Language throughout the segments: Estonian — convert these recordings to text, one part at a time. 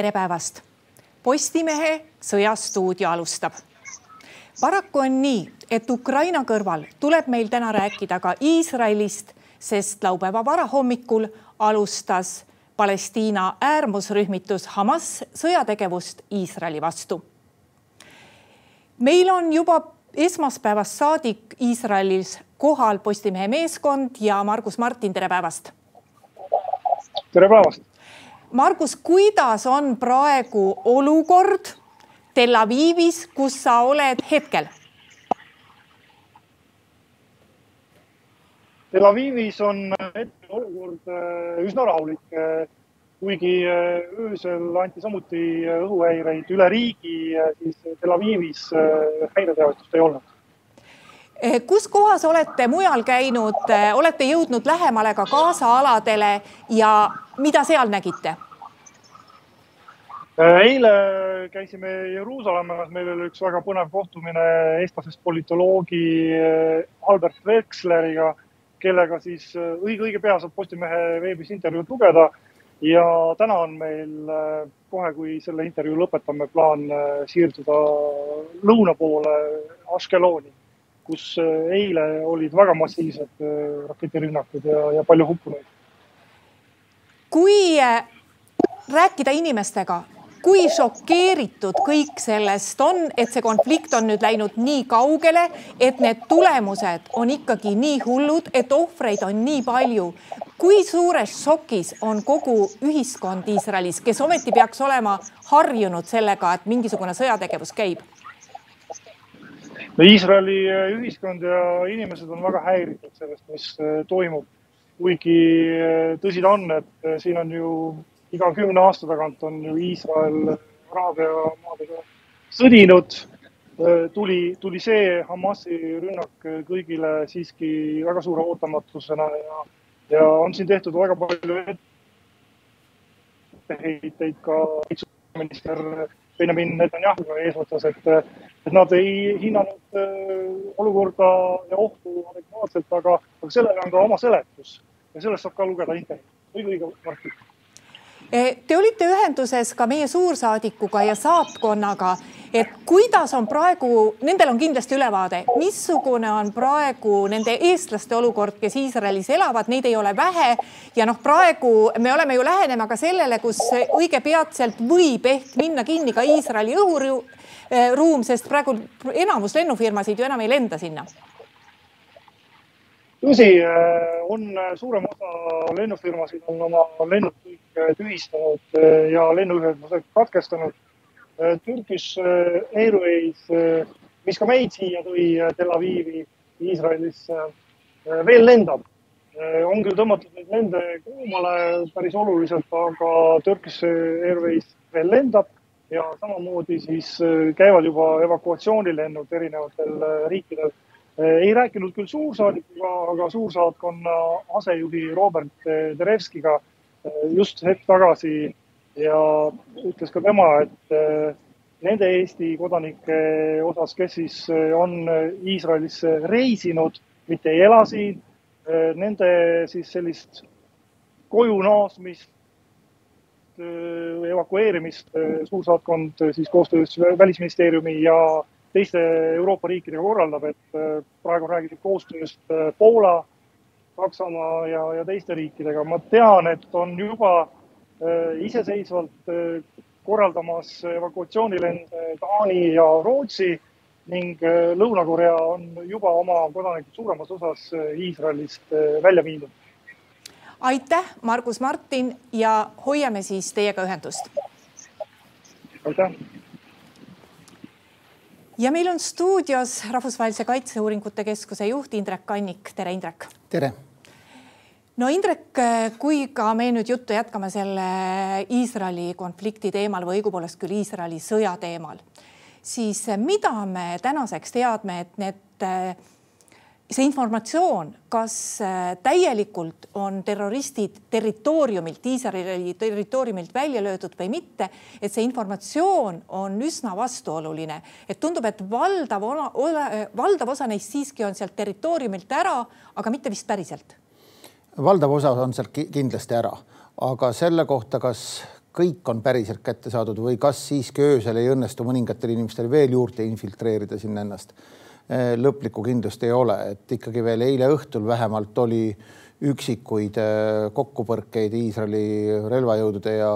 tere päevast. Postimehe Sõjastuudio alustab. paraku on nii, et Ukraina kõrval tuleb meil täna rääkida ka Iisraelist, sest laupäeva varahommikul alustas Palestiina äärmusrühmitus Hamas sõjategevust Iisraeli vastu. meil on juba esmaspäevast saadik Iisraelis kohal Postimehe meeskond ja Margus Martin, tere päevast. tere päevast Margus, kuidas on praegu olukord Tel Avivis, kus sa oled hetkel? Tel Avivis on hetkel olukord äh, üsna rahulik, äh, kuigi äh, öösel anti samuti õhuhäireid üle riigi, siis Tel Avivis häireteavitust ei olnud kus kohas olete mujal käinud, olete jõudnud lähemale ka Gaza aladele ja mida seal nägite? Eh, eile käisime Jeruusalemmas, meil oli üks väga põnev kohtumine eestlasest politoloogi Albert Veksleriga, kellega siis õige-õige pea saab Postimehe veebis intervjuud lugeda. ja täna on meil kohe, kui selle intervjuu lõpetame, plaan siirduda lõuna poole Ashkeloni kus äh, eile olid väga massiivsed äh, raketirünnakud ja, ja palju hukkunuid. Kui äh, rääkida inimestega, kui šokeeritud kõik sellest on, et see konflikt on nüüd läinud nii kaugele, et need tulemused on ikkagi nii hullud, et ohvreid on nii palju. kui suures šokis on kogu ühiskond Iisraelis, kes ometi peaks olema harjunud sellega, et mingisugune sõjategevus käib? no Iisraeli äh, ühiskond ja inimesed on väga häiritud sellest, mis äh, toimub. Kuigi äh, tõsi ta on, et siin on ju iga kümne aasta tagant on ju Iisrael Araabia maadega sõdinud. tuli, tuli see Hamasi rünnak kõigile siiski väga suure ootamatusena ja, ja on siin tehtud väga palju etteheiteid ka minister Benjamin Netanyahu eesotsas, et, et nad ei hinnanud olukorda ja ohtu adekvaatselt, aga, aga sellele on ka oma seletus ja sellest saab ka lugeda intervjuud. õige, õige, Martin Eh, te olite ühenduses ka meie suursaadikuga ja saatkonnaga, et kuidas on praegu, nendel on kindlasti ülevaade, missugune on praegu nende eestlaste olukord, kes Iisraelis elavad, neid ei ole vähe. ja noh, praegu me oleme ju lähenema ka sellele, kus õige peatselt võib ehk minna kinni ka Iisraeli õhuruum, sest praegu enamus lennufirmasid ju enam ei lenda sinna tõsi, äh, on äh, suurem osa lennufirmasid on oma lennud kõik äh, tühistanud ja lennuühendused katkestanud. Turkish Airways, mis ka meid siia tõi Tel Avivi Iisraelisse, veel lendab. on küll tõmmatud neid lende koomale päris oluliselt, aga Turkish Airways veel lendab ja samamoodi siis käivad juba evakuatsioonilennud erinevatel riikidel Eh, ei rääkinud küll suursaadikuga, aga suursaatkonna asejuhi Robert eh, Derevskiga eh, just hetk tagasi ja ütles ka tema, et nende Eesti kodanike osas, kes siis on Iisraelisse reisinud, mitte ei ela siin, nende siis sellist koju naasmist, evakueerimist suursaatkond siis koostöös Välisministeeriumi ja teiste Euroopa riikidega korraldab, et äh, praegu räägitud koostööst äh, Poola, Saksamaa ja, ja teiste riikidega. ma tean, et on juba äh, iseseisvalt korraldamas evakuatsioonilende Taani ja Rootsi ning Lõuna-Korea on juba oma kodanikud suuremas osas Iisraelist välja viinud. aitäh, Margus Martin ja hoiame siis teiega ühendust. aitäh ja meil on stuudios Rahvusvahelise Kaitseuuringute Keskuse juht Indrek Kannik. tere, Indrek. tere. no Indrek, kui ka me nüüd juttu jätkame selle Iisraeli konflikti teemal või õigupoolest küll Iisraeli sõja teemal, siis mida me tänaseks teadme, et need see informatsioon, kas äh, täielikult on terroristid territooriumilt, Iisraeli territooriumilt välja löödud või mitte, et see informatsioon on üsna vastuoluline, et tundub, et valdav osa, valdav osa neist siiski on sealt territooriumilt ära, aga mitte vist päriselt. valdav osa on sealt kindlasti ära, aga selle kohta, kas kõik on päriselt kätte saadud või kas siiski öösel ei õnnestu mõningatel inimestel veel juurde infiltreerida sinna ennast. Lõplikku kindlust ei ole, et ikkagi veel eile õhtul vähemalt oli üksikuid kokkupõrkeid Iisraeli relvajõudude ja,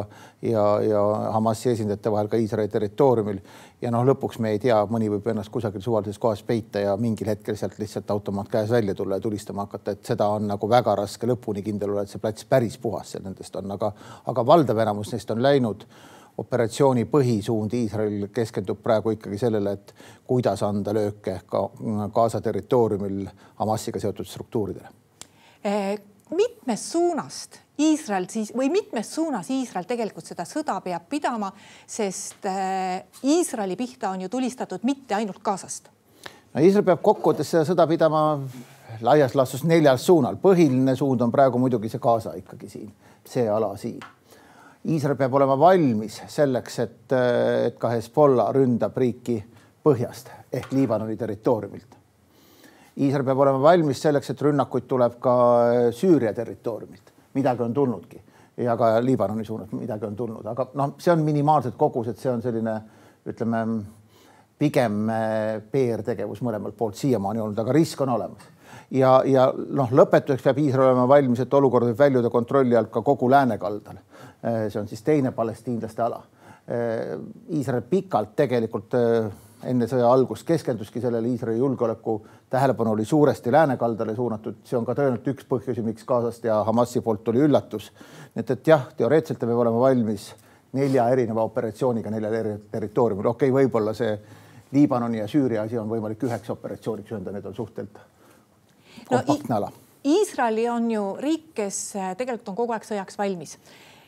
ja, ja Hamasi esindajate vahel ka Iisraeli territooriumil. Ja noh, lõpuks me ei tea, mõni võib ennast kusagil suvalises kohas peita ja mingil hetkel sealt lihtsalt automaat käes välja tulla ja tulistama hakata, et seda on nagu väga raske lõpuni kindel olla, et see plats päris puhas seal nendest on, aga, aga valdav enamus neist on läinud. Operatsiooni põhisuund Iisrael keskendub praegu ikkagi sellele, et kuidas anda lööke ka Gaza territooriumil Hamasiga seotud struktuuridele. Eh, mitmest suunast Iisrael siis või mitmes suunas Iisrael tegelikult seda sõda peab pidama, sest äh, Iisraeli pihta on ju tulistatud mitte ainult Gazast. no Iisrael peab kokkuvõttes seda sõda pidama laias laastus neljal suunal. põhiline suund on praegu muidugi see Gaza ikkagi siin, see ala siin. Iisrael peab olema valmis selleks, et, et ka Hezbollah ründab riiki põhjast ehk Liibanoni territooriumilt. Iisrael peab olema valmis selleks, et rünnakuid tuleb ka Süüria territooriumilt midagi on tulnudki ja ka Liibanoni suunas midagi on tulnud, aga noh, see on minimaalsed kogused, see on selline ütleme pigem eh, PR-tegevus mõlemalt poolt siiamaani olnud, aga risk on olemas. Ja, ja noh, lõpetuseks peab Iisrael olema valmis, et olukord võib väljuda kontrolli alt ka kogu läänekaldal. Eh, see on siis teine palestiinlaste ala. Eh, Iisrael pikalt tegelikult enne sõja algust keskenduski sellele Iisraeli julgeoleku tähelepanu oli suuresti läänekaldale suunatud, see on ka tõenäoliselt üks põhjusi, miks Gazast ja Hamasi poolt tuli üllatus. nii et, et jah, teoreetiliselt ta peab olema valmis nelja erineva operatsiooniga neljal eri territooriumil, okei okay,, võib-olla see Liibanoni ja Süüria asi on võimalik üheks operatsiooniks öelda, need on suhteliselt kompaktne no, ala. Iisraeli on ju riik, kes tegelikult on kogu aeg sõjaks valmis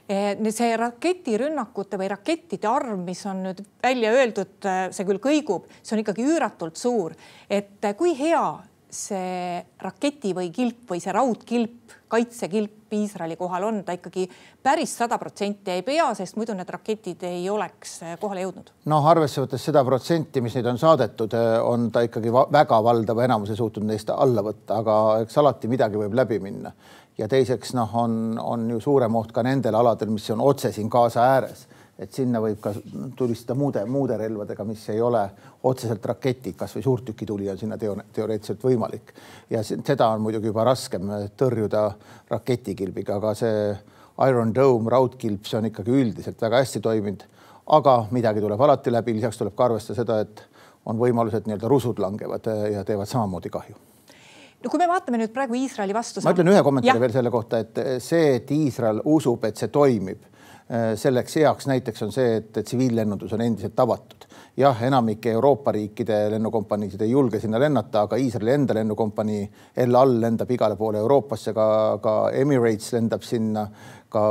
Eh, see raketirünnakute või rakettide arv, mis on nüüd välja öeldud, eh, see küll kõigub, see on ikkagi üüratult suur. et kui hea see raketi või kilp või see raudkilp, kaitsekilp Iisraeli kohal on, ta ikkagi päris sada protsenti ei pea, sest muidu need raketid ei oleks kohale jõudnud. noh, arvesse võttes seda protsenti, mis neid on saadetud, on ta ikkagi väga valdava enamuse suutnud neist alla võtta, aga eks alati midagi võib läbi minna ja teiseks noh, on, on ju suurem oht ka nendel aladel, mis on otse siin Gaza ääres, et sinna võib ka tulistada muude, muude relvadega, mis ei ole otseselt raketid, kasvõi suurtükituli on sinna teo, teoreetiliselt võimalik ja seda on muidugi juba raskem tõrjuda raketikilbiga, aga see Iron Dome raudkilp, see on ikkagi üldiselt väga hästi toiminud. aga midagi tuleb alati läbi, lisaks tuleb ka arvestada seda, et on võimalus, et nii-öelda rusud langevad ja teevad samamoodi kahju no kui me vaatame nüüd praegu Iisraeli vastu. ma ütlen ühe kommentaari veel selle kohta, et see, et Iisrael usub, et see toimib, äh, selleks heaks näiteks on see, et tsiviillennundus on endiselt avatud. jah, enamike Euroopa riikide lennukompaniisid ei julge sinna lennata, aga Iisraeli enda lennukompanii El Al lendab igale poole Euroopasse, ka, ka Emirates lendab sinna, ka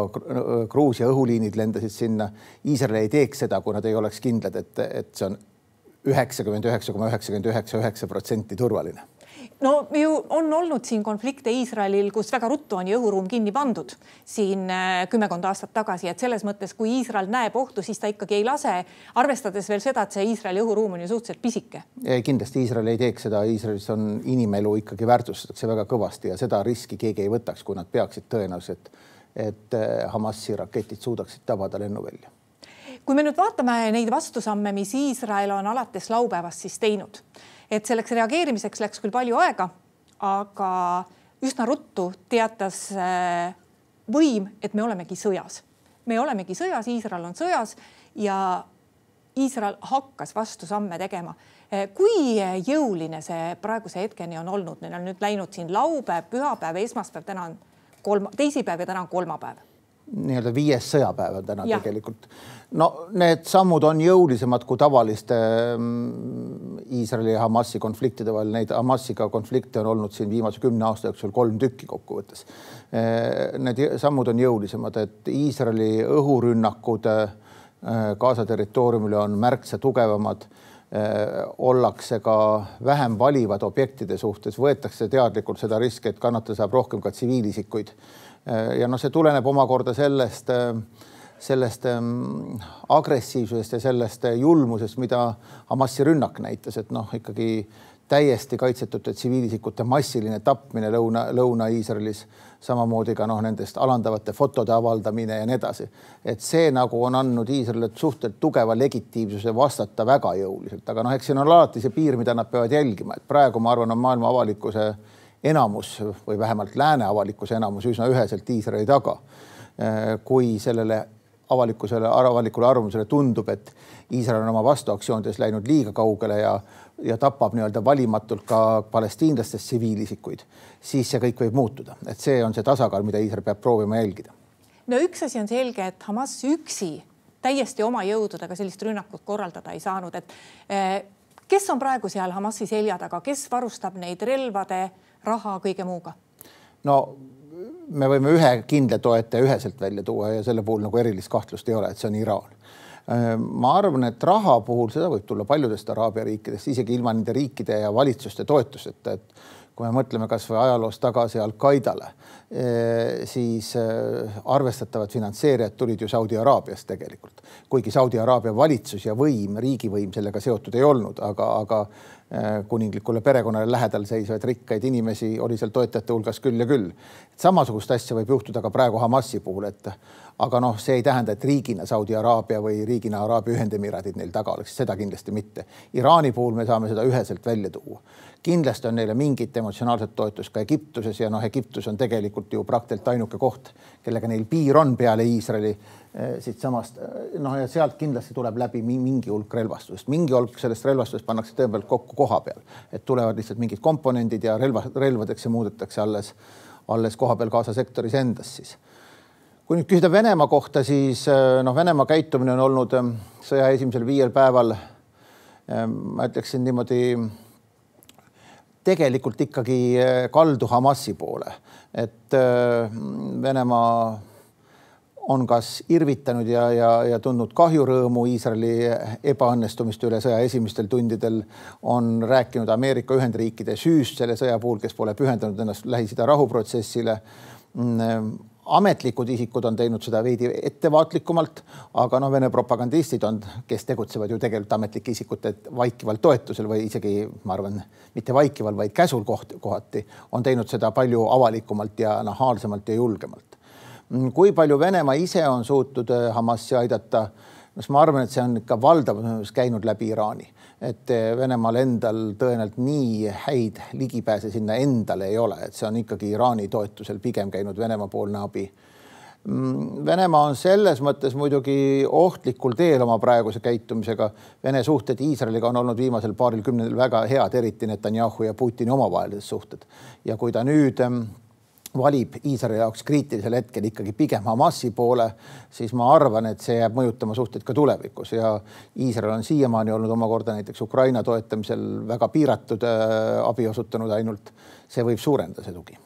Gruusia õhuliinid lendasid sinna. Iisrael ei teeks seda, kui nad ei oleks kindlad, et, et see on üheksakümmend üheksa koma üheksakümmend üheksa üheksa protsenti turvaline no ju on olnud siin konflikte Iisraelil, kus väga ruttu on ju õhuruum kinni pandud siin äh, kümmekond aastat tagasi, et selles mõttes, kui Iisrael näeb ohtu, siis ta ikkagi ei lase, arvestades veel seda, et see Iisraeli õhuruum on ju suhteliselt pisike. kindlasti Iisrael ei teeks seda, Iisraelis on inimelu ikkagi väärtustatakse väga kõvasti ja seda riski keegi ei võtaks, kui nad peaksid tõenäoliselt, et äh, Hamasi raketid suudaksid tabada lennuvälja. Kui me nüüd vaatame neid vastusamme, mis Iisrael on alates laupäevast siis teinud et selleks reageerimiseks läks küll palju aega, aga üsna ruttu teatas äh, võim, et me olemegi sõjas. me olemegi sõjas, Iisrael on sõjas ja Iisrael hakkas vastusamme tegema. Äh, kui jõuline see praeguse hetkeni on olnud, neil on nüüd läinud siin laupäev, pühapäev, esmaspäev, täna on kolm, teisipäev ja täna on kolmapäev nii-öelda viies sõjapäev on täna ja. tegelikult. no need sammud on jõulisemad kui tavaliste mm, Iisraeli ja Hamasi konfliktide vahel. Neid Hamasiga konflikte on olnud siin viimase kümne aasta jooksul kolm tükki kokkuvõttes. Need sammud on jõulisemad, et Iisraeli õhurünnakud Gaza territooriumile on märksa tugevamad ollakse ka vähem valivad objektide suhtes, võetakse teadlikult seda riski, et kannatada saab rohkem ka tsiviilisikuid ja noh, see tuleneb omakorda sellest, äh, sellest ähm, agressiivsusest ja sellest äh, julmusest, mida Hamasi rünnak näitas, et noh, ikkagi täiesti kaitsetute tsiviilisikute massiline tapmine Lõuna, Lõuna-Iisraelis, samamoodi ka noh, nendest alandavate fotode avaldamine ja nii edasi. et see nagu on andnud Iisraelile suhteliselt tugeva legitiimsuse vastata väga jõuliselt, aga noh, eks siin on alati see piir, mida nad peavad jälgima, et praegu ma arvan, on maailma avalikkuse enamus või vähemalt lääne avalikkuse enamus üsna üheselt Iisraeli taga. kui sellele avalikkusele, avalikule arvamusele tundub, et Iisrael on oma vastuaktsioonides läinud liiga kaugele ja ja tapab nii-öelda valimatult ka palestiinlastest tsiviilisikuid, siis see kõik võib muutuda, et see on see tasakaal, mida Iisrael peab proovima jälgida. no üks asi on selge, et Hamas üksi täiesti oma jõududega sellist rünnakut korraldada ei saanud, et eh, kes on praegu seal Hamasi selja taga, kes varustab neid relvade, raha, kõige muuga? no me võime ühe kindla toetaja üheselt välja tuua ja selle puhul nagu erilist kahtlust ei ole, et see on Iraan Ehm, ma arvan, et raha puhul seda võib tulla paljudest Araabia riikidest, isegi ilma nende riikide ja valitsuste toetuseta, et kui me mõtleme kasvõi ajaloos tagasi Al-Qaedale, eh, siis eh, arvestatavad finantseerijad tulid ju Saudi Araabiast tegelikult, kuigi Saudi Araabia valitsus ja võim, riigivõim sellega seotud ei olnud, aga, aga eh, kuninglikule perekonnale lähedal seisvaid rikkaid inimesi oli seal toetajate hulgas küll ja küll. samasugust asja võib juhtuda ka praegu Hamasi puhul, et aga noh, see ei tähenda, et riigina Saudi Araabia või riigina Araabia Ühendemiraadid neil taga oleks, seda kindlasti mitte. Iraani puhul me saame seda üheselt välja tuua. Kindlasti on neile mingit emotsionaalset toetust ka Egiptuses ja noh, Egiptus on tegelikult ju praktiliselt ainuke koht, kellega neil piir on peale Iisraeli eh, siitsamast noh, ja sealt kindlasti tuleb läbi mingi hulk relvastusest, mingi hulk sellest relvastusest pannakse tõepoolest kokku koha peal, et tulevad lihtsalt mingid komponendid ja relva, relvadeks ja muudetakse alles, alles koha peal Gaza sektoris endas siis. Kui nüüd küsida Venemaa kohta, siis äh, noh, Venemaa käitumine on olnud ähm, sõja esimesel viiel päeval, ma ütleksin niimoodi, tegelikult ikkagi äh, kaldu Hamasi poole, et äh, Venemaa on kas irvitanud ja, ja, ja tundnud kahjurõõmu Iisraeli ebaõnnestumiste üle sõja esimestel tundidel, on rääkinud Ameerika Ühendriikide süüst selle sõja puhul, kes pole pühendanud ennast Lähis-Ida rahuprotsessile. Mm, ametlikud isikud on teinud seda veidi ettevaatlikumalt, aga noh, Vene propagandistid on, kes tegutsevad ju tegelikult ametlike isikute vaikival toetusel või isegi ma arvan, mitte vaikival, vaid käsul koht, kohati on teinud seda palju avalikumalt ja nahaalsemalt ja julgemalt. kui palju Venemaa ise on suutnud eh, Hamasi aidata, no siis ma arvan, et see on ikka valdavas käinud läbi Iraani et eh, Venemaal endal tõenäoliselt nii häid ligipääse sinna endale ei ole, et see on ikkagi Iraani toetusel pigem käinud Venemaa-poolne abi. Mm, Venemaa on selles mõttes muidugi ohtlikul teel oma praeguse käitumisega. Vene suhted Iisraeliga on olnud viimasel paaril kümnendil väga head, eriti Netanyahu ja Putini omavahelised suhted. ja kui ta nüüd valib Iisraeli jaoks kriitilisel hetkel ikkagi pigem Hamasi poole, siis ma arvan, et see jääb mõjutama suhteid ka tulevikus ja Iisrael on siiamaani olnud omakorda näiteks Ukraina toetamisel väga piiratud äh, abi osutanud ainult. see võib suurendada see tugi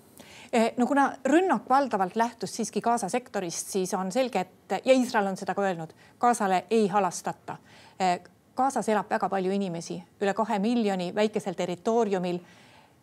eh, no kuna rünnak valdavalt lähtus siiski Gaza sektorist, siis on selge, et ja Iisrael on seda ka öelnud, Gazale ei halastata. Eh, Gazas elab väga palju inimesi, üle kahe miljoni väikesel territooriumil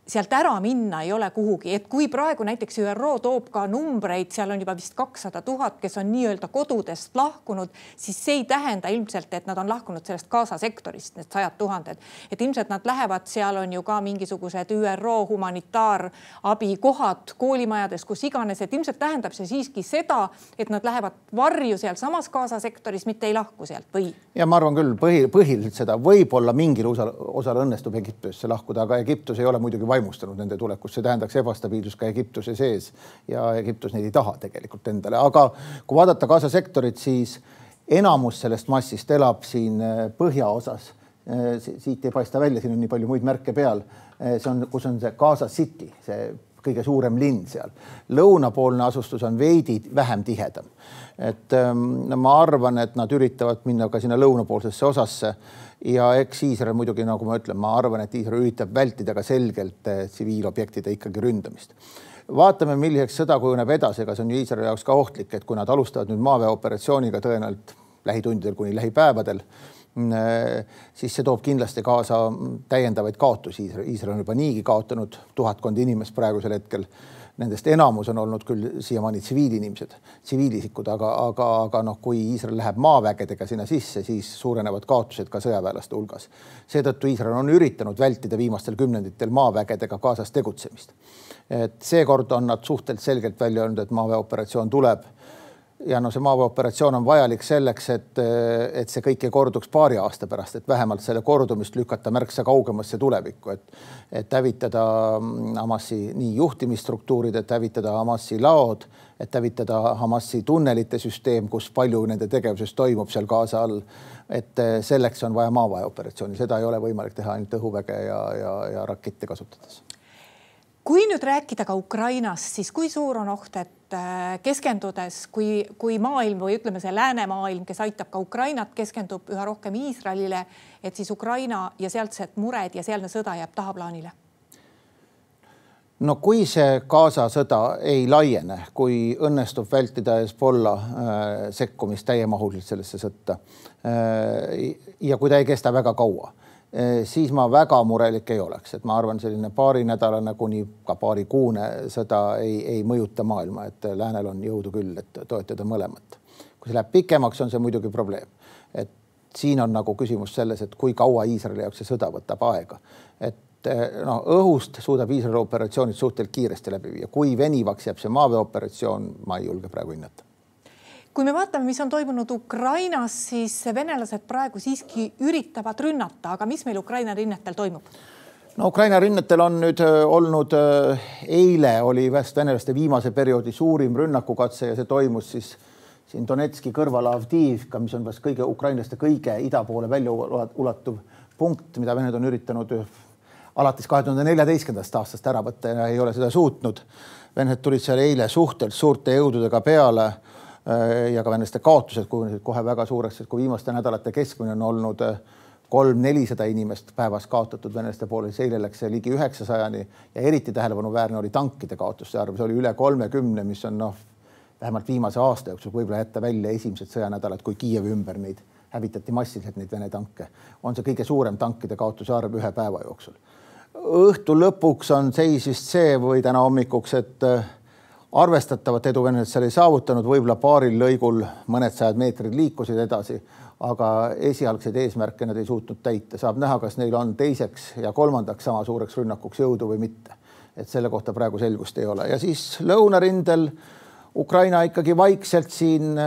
sealt ära minna ei ole kuhugi, et kui praegu näiteks ÜRO toob ka numbreid, seal on juba vist kakssada tuhat, kes on nii-öelda kodudest lahkunud, siis see ei tähenda ilmselt, et nad on lahkunud sellest Gaza sektorist, need sajad tuhanded. et ilmselt nad lähevad, seal on ju ka mingisugused ÜRO humanitaarabikohad koolimajades, kus iganes, et ilmselt tähendab see siiski seda, et nad lähevad varju sealsamas Gaza sektoris, mitte ei lahku sealt või? ja ma arvan küll põhi, põhiliselt seda, võib-olla mingil osal, osal õnnestub Egiptusesse lahkuda, aga Egiptus ei ole muidugi vaimustanud nende tulekust, see tähendaks ebastabiilsust ka Egiptuse sees ja Egiptus neid ei taha tegelikult endale, aga kui vaadata Gaza sektorit, siis enamus sellest massist elab siin äh, põhjaosas. Äh, siit ei paista välja, siin on nii palju muid märke peal. Äh, see on, kus on see Gaza City, see kõige suurem linn seal. lõunapoolne asustus on veidi vähem tihedam. et ähm, no ma arvan, et nad üritavad minna ka sinna lõunapoolsesse osasse ja eks Iisrael muidugi, nagu ma ütlen, ma arvan, et Iisrael üritab vältida ka selgelt eh, tsiviilobjektide ikkagi ründamist. vaatame, milliseks sõda kujuneb edasi, ega see on ju Iisraeli jaoks ka ohtlik, et kui nad alustavad nüüd maaväeoperatsiooniga tõenäoliselt lähitundidel kuni lähipäevadel, siis see toob kindlasti kaasa täiendavaid kaotusi. Iisrael on juba niigi kaotanud tuhatkond inimest praegusel hetkel Nendest enamus on olnud küll siiamaani tsiviilinimesed, tsiviilisikud, aga, aga, aga noh, kui Iisrael läheb maavägedega sinna sisse, siis suurenevad kaotused ka sõjaväelaste hulgas. seetõttu Iisrael on üritanud vältida viimastel kümnenditel maavägedega kaasas tegutsemist. et seekord on nad suhteliselt selgelt välja öelnud, et maaväeoperatsioon tuleb ja no see maaväeoperatsioon on vajalik selleks, et, et see kõik ei korduks paari aasta pärast, et vähemalt selle kordumist lükata märksa kaugemasse tulevikku, et, et hävitada Hamasi nii juhtimisstruktuurid, et hävitada Hamasi laod, et hävitada Hamasi tunnelite süsteem, kus palju nende tegevusest toimub seal Gaza all. et selleks on vaja maaväeoperatsiooni, seda ei ole võimalik teha ainult õhuväge ja, ja, ja rakette kasutades kui nüüd rääkida ka Ukrainast, siis kui suur on oht, et äh, keskendudes, kui, kui maailm või ütleme, see läänemaailm, kes aitab ka Ukrainat, keskendub üha rohkem Iisraelile, et siis Ukraina ja sealsed mured ja sealne sõda jääb tahaplaanile? no kui see Gaza sõda ei laiene, kui õnnestub vältida Hezbollah äh, sekkumist täiemahuliselt sellesse sõtta äh, ja kui ta ei kesta väga kaua siis ma väga murelik ei oleks, et ma arvan, selline paarinädalane kuni ka paarikuune sõda ei, ei mõjuta maailma, et läänel on jõudu küll, et toetada mõlemat. kui see läheb pikemaks, on see muidugi probleem, et siin on nagu küsimus selles, et kui kaua Iisraeli jaoks see sõda võtab aega, et eh, noh, õhust suudab Iisraeli operatsioonid suhteliselt kiiresti läbi viia, kui venivaks jääb see maaväeoperatsioon, ma ei julge praegu hinnata kui me vaatame, mis on toimunud Ukrainas, siis venelased praegu siiski üritavad rünnata, aga mis meil Ukraina rinnetel toimub? no Ukraina rinnetel on nüüd äh, olnud, äh, eile oli venelaste viimase perioodi suurim rünnakukatse ja see toimus siis siin Donetski kõrval Avdiivka, mis on vast kõige ukrainlaste kõige ida poole välja ulatuv punkt, mida Vened on üritanud äh, alates kahe tuhande neljateistkümnendast aastast ära võtta ja ei ole seda suutnud. Venelased tulid seal eile suhteliselt suurte jõududega peale ja ka venelaste kaotused kujunesid kohe väga suureks, sest kui viimaste nädalate keskmine on olnud äh, kolm-nelisada inimest päevas kaotatud venelaste poole, siis eile läks see ligi üheksasajani. Ja eriti tähelepanuväärne oli tankide kaotuste arv, see oli üle kolmekümne, mis on noh, vähemalt viimase aasta jooksul võib-olla jätta välja esimesed sõjanädalad, kui Kiievi ümber neid hävitati massiliselt, neid Vene tanke, on see kõige suurem tankide kaotuse arv ühe päeva jooksul. õhtu lõpuks on seis vist see või täna hommikuks, et äh, arvestatavat edu venelased seal ei saavutanud, võib-olla paaril lõigul mõned sajad meetrid liikusid edasi, aga esialgseid eesmärke nad ei suutnud täita, saab näha, kas neil on teiseks ja kolmandaks sama suureks rünnakuks jõudu või mitte. et selle kohta praegu selgust ei ole. Ja siis lõunarindel Ukraina ikkagi vaikselt siin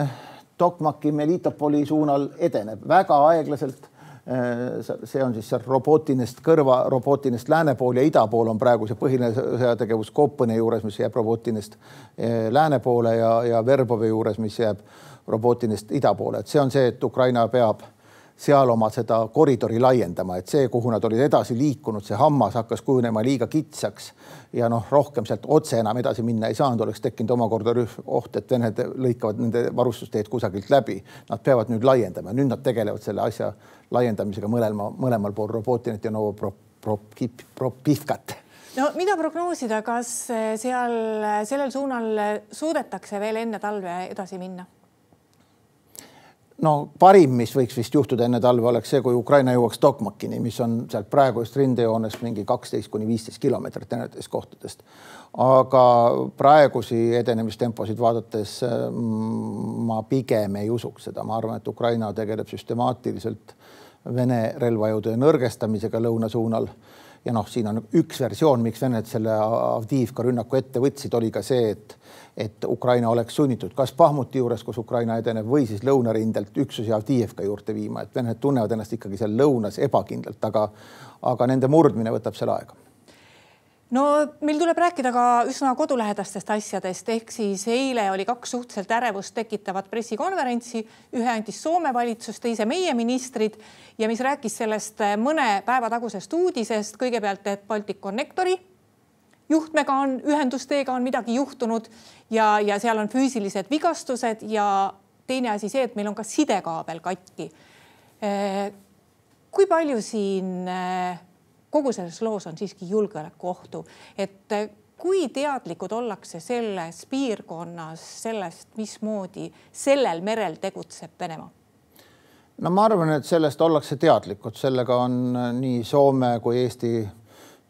Tokmaki, Melitopoli suunal edeneb. Väga aeglaselt see on siis seal Robotinest kõrva, Robotinest lääne pool ja ida pool on praegu see põhiline sõjategevus Kopõne juures, mis jääb Robotinest äh, lääne poole ja, ja Verbovi juures, mis jääb Robotinest ida poole, et see on see, et Ukraina peab seal oma seda koridori laiendama, et see, kuhu nad olid edasi liikunud, see hammas hakkas kujunema liiga kitsaks ja noh, rohkem sealt otse enam edasi minna ei saanud, oleks tekkinud omakorda oht, et Vened lõikavad nende varustusteed kusagilt läbi. Nad peavad nüüd laiendama, nüüd nad tegelevad selle asja laiendamisega mõlemal, mõlemal pool Robotinit ja Novopropivkat no mida prognoosida, kas seal sellel suunal suudetakse veel enne talve edasi minna? No parim, mis võiks vist juhtuda enne talve, oleks see, kui Ukraina jõuaks Tokmakini, mis on sealt praegust rindejoonest mingi kaksteist kuni viisteist kilomeetrit erinevatest kohtadest. aga praegusi edenemistemposid vaadates mm, ma pigem ei usuks seda, ma arvan, et Ukraina tegeleb süstemaatiliselt Vene relvajõudude nõrgestamisega lõuna suunal ja noh, siin on üks versioon, miks Vened selle Avdiivka rünnaku ette võtsid, oli ka see, et et Ukraina oleks sunnitud kas Bahmuti juures, kus Ukraina edeneb, või siis lõunarindelt üksusi Avdiivka juurde viima, et Venelased tunnevad ennast ikkagi seal lõunas ebakindlalt, aga aga nende murdmine võtab seal aega no meil tuleb rääkida ka üsna kodulähedastest asjadest, ehk siis eile oli kaks suhteliselt ärevust tekitavat pressikonverentsi, ühe andis Soome valitsus, teise meie ministrid. Ja mis rääkis sellest mõne päeva tagusest uudisest, kõigepealt, et Balticconnectori juhtmega on, ühendusteega on midagi juhtunud. Ja, ja seal on füüsilised vigastused. Ja teine asi see, et meil on ka sidekaabel katki. Eh, kui palju siin eh, kogu selles loos on siiski julgeolekuohtu, et eh, kui teadlikud ollakse selles piirkonnas sellest, mismoodi sellel merel tegutseb Venemaa? no ma arvan, et sellest ollakse teadlikud, sellega on nii Soome kui Eesti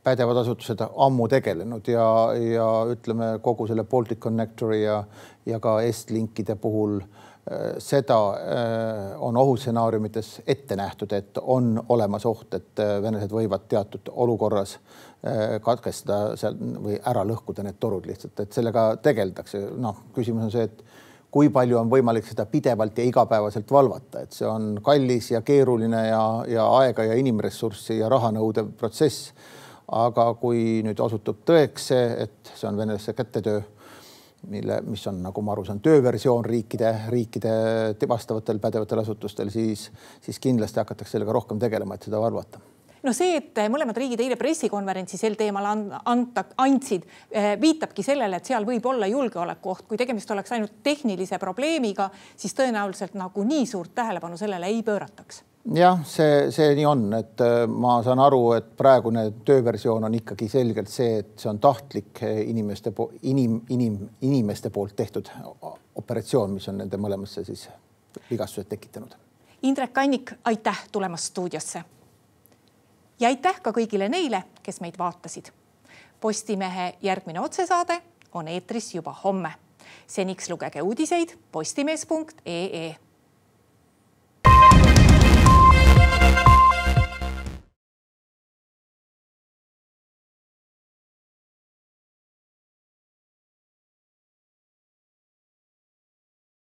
pädevad asutused ammu tegelenud ja, ja ütleme kogu selle Baltic Connectori ja, ja ka Estlinkide puhul äh, seda äh, on ohustsenaariumites ette nähtud, et on olemas oht, et äh, venelased võivad teatud olukorras katkestada seal või ära lõhkuda need torud lihtsalt, et sellega tegeldakse. noh, küsimus on see, et kui palju on võimalik seda pidevalt ja igapäevaselt valvata, et see on kallis ja keeruline ja, ja aega ja inimressurssi ja raha nõudev protsess aga kui nüüd osutub tõeks see, et see on venelaste kätetöö, mille, mis on, nagu ma aru saan, tööversioon riikide, riikide vastavatel pädevatel asutustel, siis, siis kindlasti hakatakse sellega rohkem tegelema, et seda valvata no see, et mõlemad riigid eile pressikonverentsi sel teemal anda, andsid, eh, viitabki sellele, et seal võib olla julgeolekuoht. kui tegemist oleks ainult tehnilise probleemiga, siis tõenäoliselt nagu nii suurt tähelepanu sellele ei pöörataks jah, see, see nii on, et äh, ma saan aru, et praegune tööversioon on ikkagi selgelt see, et see on tahtlik äh, inimeste, inim, inim, inimeste poolt tehtud operatsioon, mis on nende mõlemasse siis vigastused tekitanud. Indrek Kannik, aitäh tulemast stuudiosse. ja aitäh ka kõigile neile, kes meid vaatasid. Postimehe järgmine otsesaade on eetris juba homme. seniks lugege uudiseid postimees.ee